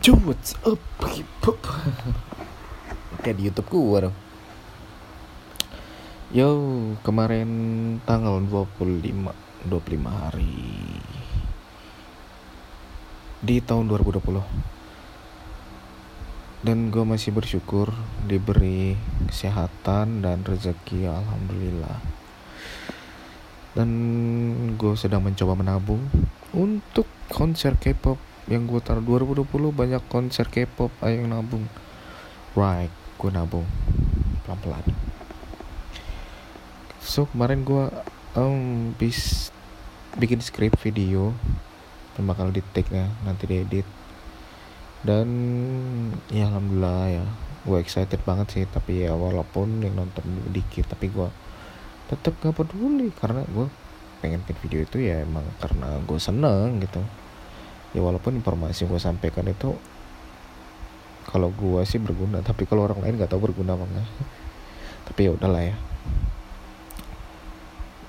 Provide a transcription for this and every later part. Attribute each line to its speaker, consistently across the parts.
Speaker 1: Yo, what's up? Kayak di YouTube gua dong. Yo, kemarin tanggal 25 25 hari di tahun 2020. Dan gue masih bersyukur diberi kesehatan dan rezeki alhamdulillah. Dan gue sedang mencoba menabung untuk konser K-pop yang gue taruh 2020 banyak konser K-pop ayo nabung. Right gue nabung. Pelan-pelan. So kemarin gue um, bis bikin script video dan bakal di take ya nanti diedit. Dan ya alhamdulillah ya. Gue excited banget sih tapi ya walaupun yang nonton dikit tapi gue tetap gak peduli. Karena gue pengen bikin video itu ya emang karena gue seneng gitu ya walaupun informasi gue sampaikan itu kalau gue sih berguna tapi kalau orang lain nggak tahu berguna apa enggak. Tapi ya udahlah ya.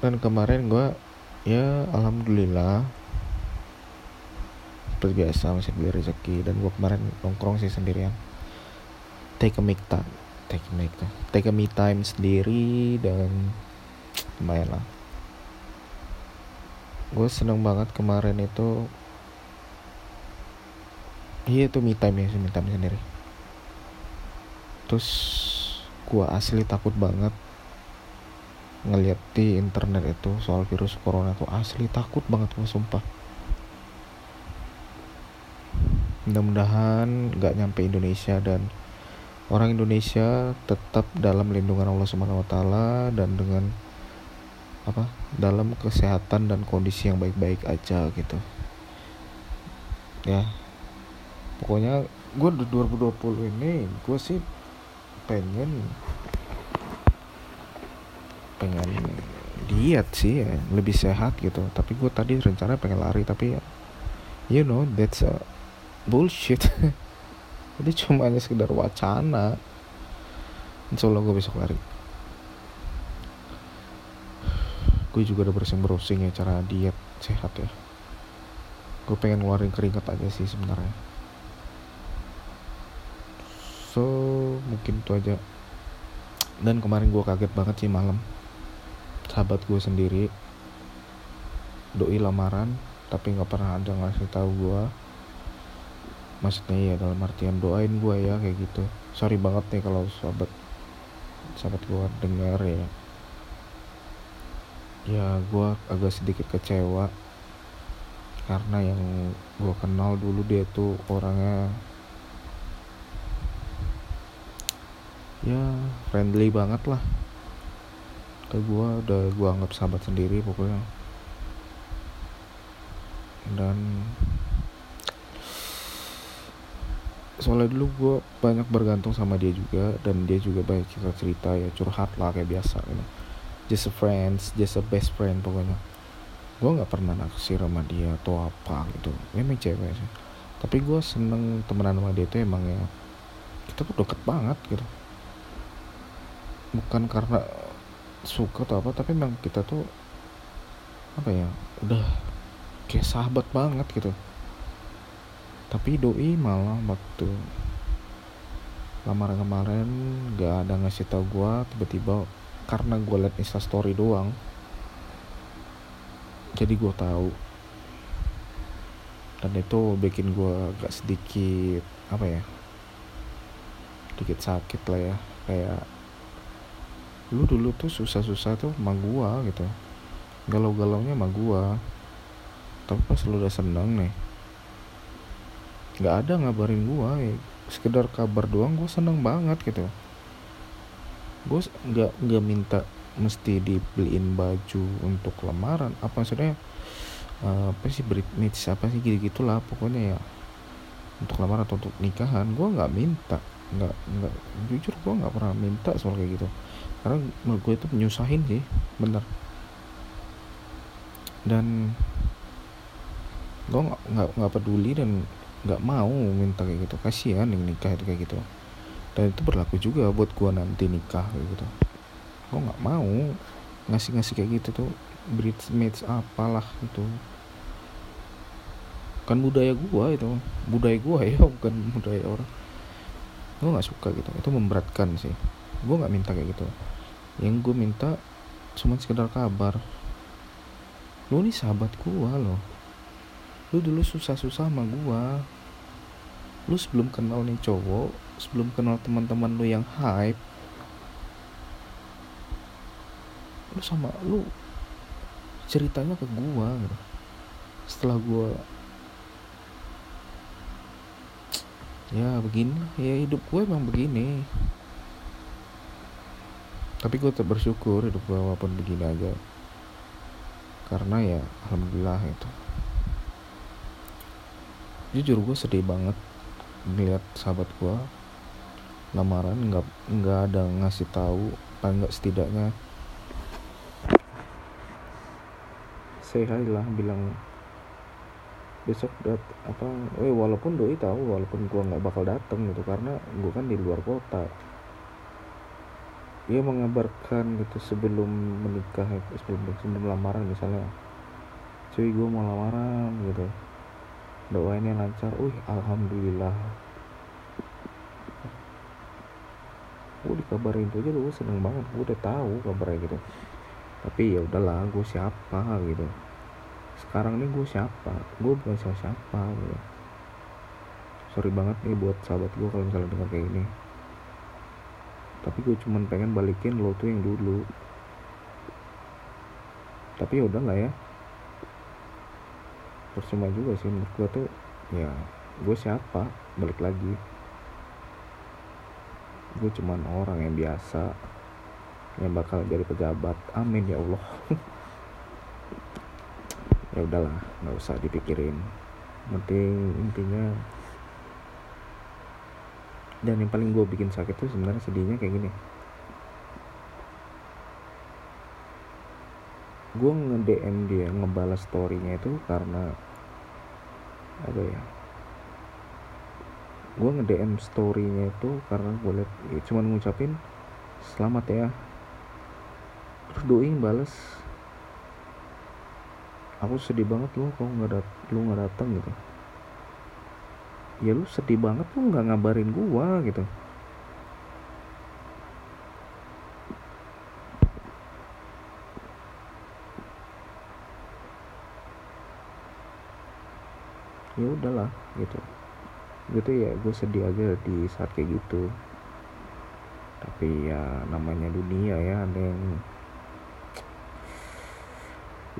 Speaker 1: Dan kemarin gue ya alhamdulillah seperti biasa masih beli rezeki. Dan gue kemarin nongkrong sih sendirian. Take a me time take a me time take a me time sendiri dan lumayan lah. Gue seneng banget kemarin itu iya itu me time ya me time sendiri. Terus gua asli takut banget ngeliat di internet itu soal virus corona tuh. Asli takut banget gua sumpah. Mudah-mudahan nggak nyampe Indonesia dan orang Indonesia tetap dalam lindungan Allah Subhanahu Wa Taala dan dengan apa dalam kesehatan dan kondisi yang baik-baik aja gitu. Ya pokoknya gue di 2020 ini gue sih pengen pengen diet sih ya lebih sehat gitu. Tapi gue tadi rencana pengen lari tapi ya you know that's a bullshit. Jadi cuma hanya sekedar wacana. Insya Allah gue besok lari. Gue juga udah browsing browsing ya cara diet sehat ya. Gue pengen ngeluarin keringat aja sih sebenarnya so mungkin itu aja. Dan kemarin gue kaget banget sih malam. Sahabat gue sendiri doi lamaran tapi nggak pernah ada ngasih tahu gue maksudnya ya dalam artian doain gue ya kayak gitu. Sorry banget nih kalau sahabat sahabat gue dengar ya. Ya gue agak sedikit kecewa. Karena yang gue kenal dulu dia tuh orangnya ya friendly banget lah. Ke gue udah gue anggap sahabat sendiri pokoknya. Dan soalnya dulu gue banyak bergantung sama dia juga dan dia juga banyak cerita cerita ya curhat lah kayak biasa gitu just a friends just a best friend pokoknya. Gue nggak pernah naksir sama dia atau apa gitu. Memang cewek sih tapi gue seneng temenan sama dia itu emang ya kita tuh deket banget gitu bukan karena suka atau apa tapi memang kita tuh apa ya udah kayak sahabat banget gitu. Tapi doi malah waktu lamaran kemarin gak ada ngasih tau gue tiba-tiba karena gue liat instastory doang jadi gue tahu dan itu bikin gue agak sedikit apa ya sedikit sakit lah ya kayak lu dulu tuh susah-susah tuh sama gua gitu. Galau-galaunya sama gua. Tapi pas lu udah seneng nih nggak ada ngabarin gua ya. Sekedar kabar doang gua seneng banget gitu. Gua nggak nggak minta mesti dibeliin baju untuk lamaran. Apa maksudnya uh, apa sih bridesmaids apa sih gitu gitulah pokoknya ya. Untuk lamaran atau untuk nikahan gua nggak minta nggak nggak. Jujur gua nggak pernah minta soal kayak gitu. Karena menurut gue itu menyusahin sih bener. Dan gue nggak nggak nggak peduli dan nggak mau minta kayak gitu. Kasihan yang nikah kayak gitu. Dan itu berlaku juga buat gue nanti nikah kayak gitu. Gue nggak mau ngasih ngasih kayak gitu tuh bridesmaids apalah itu. Kan budaya gua itu. Budaya gua ya bukan budaya orang gua nggak suka gitu. Itu memberatkan sih. Gua nggak minta kayak gitu. Yang gua minta cuma sekedar kabar. Lu nih sahabat gua loh. Lu dulu susah-susah sama gua. Lu sebelum kenal nih cowok sebelum kenal teman-teman lu yang hype lu sama lu ceritanya ke gua gitu. Setelah gua ya begini. Ya hidup gue emang begini. Tapi gue tetap bersyukur hidup gue walaupun begini aja. Karena ya alhamdulillah itu. Jujur gue sedih banget ngeliat sahabat gue lamaran nggak nggak ada ngasih tahu paling nggak setidaknya say hi lah bilang besok dat apa eh walaupun doi tahu walaupun gua nggak bakal datang gitu karena gua kan di luar kota. Dia mengabarkan gitu sebelum menikah sebelum sebelum lamaran misalnya cuy gua mau lamaran gitu. Doainnya lancar uh alhamdulillah. Gue dikabarin itu aja gue seneng banget gue udah tahu kabarnya gitu. Tapi ya udahlah gue siapa gitu sekarang nih gue siapa? Gue bukan siapa siapa gitu sorry banget nih buat sahabat gue kalau misalnya dengar kayak gini. Tapi gue cuman pengen balikin lo tuh yang dulu. Tapi ya udah lah ya. Percuma juga sih menurut gue tuh ya gue siapa? Balik lagi. Gue cuman orang yang biasa yang bakal jadi pejabat. Amin ya Allah ya udahlah nggak usah dipikirin. Penting intinya dan yang paling gue bikin sakit tuh sebenarnya sedihnya kayak gini. Gue nge DM dia ngebalas storynya itu karena apa ya? Gue nge DM storynya itu karena gue liat ya, cuman ngucapin selamat ya. Terus doi balas aku sedih banget lu kok nggak dat lu nggak datang gitu. Ya lu sedih banget lu nggak ngabarin gua gitu. Ya udahlah gitu. Gitu ya gue sedih aja di saat kayak gitu. Tapi ya namanya dunia ya ada yang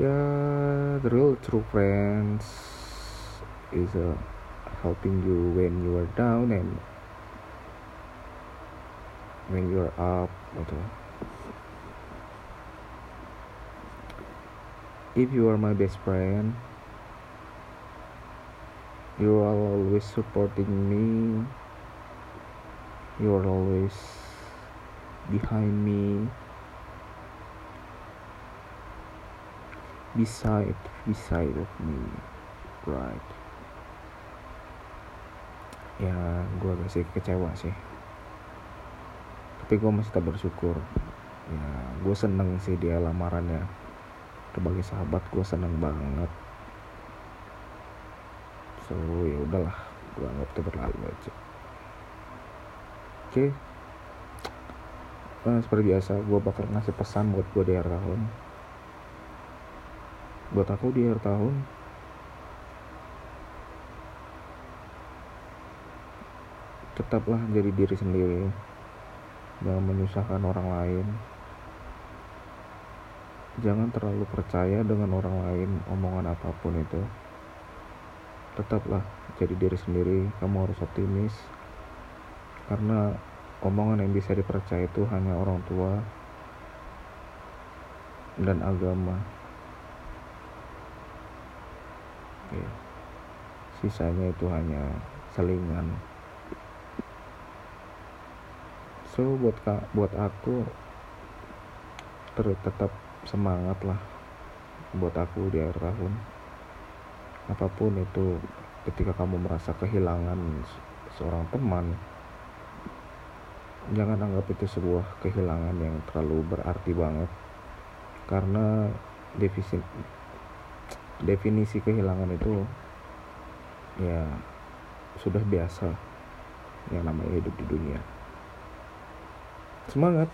Speaker 1: yeah the real true friends is uh, helping you when you are down and when you are up gitu if you are my best friend you are always supporting me. You are always behind me beside beside of me right? Ya gue agak sih kecewa sih. Tapi gue masih tak bersyukur. Ya gue seneng sih dia lamarannya. Sebagai sahabat gue seneng banget. So ya udahlah gue anggap itu berlalu aja. Oke. Okay. Nah, seperti biasa gue bakal ngasih pesan buat gue di akhir tahun buat aku di akhir tahun. Tetaplah jadi diri sendiri. Jangan menyusahkan orang lain. Jangan terlalu percaya dengan orang lain omongan apa pun itu. Tetaplah jadi diri sendiri. Kamu harus optimis. Karena omongan yang bisa dipercaya itu hanya orang tua dan agama ya. sisanya itu hanya selingan. So buat kak buat aku ter tetap semangat lah buat aku di akhir tahun. Apa pun itu ketika kamu merasa kehilangan seorang teman jangan anggap itu sebuah kehilangan yang terlalu berarti banget. Karena defisit definisi kehilangan itu ya sudah biasa yang namanya hidup di dunia. Semangat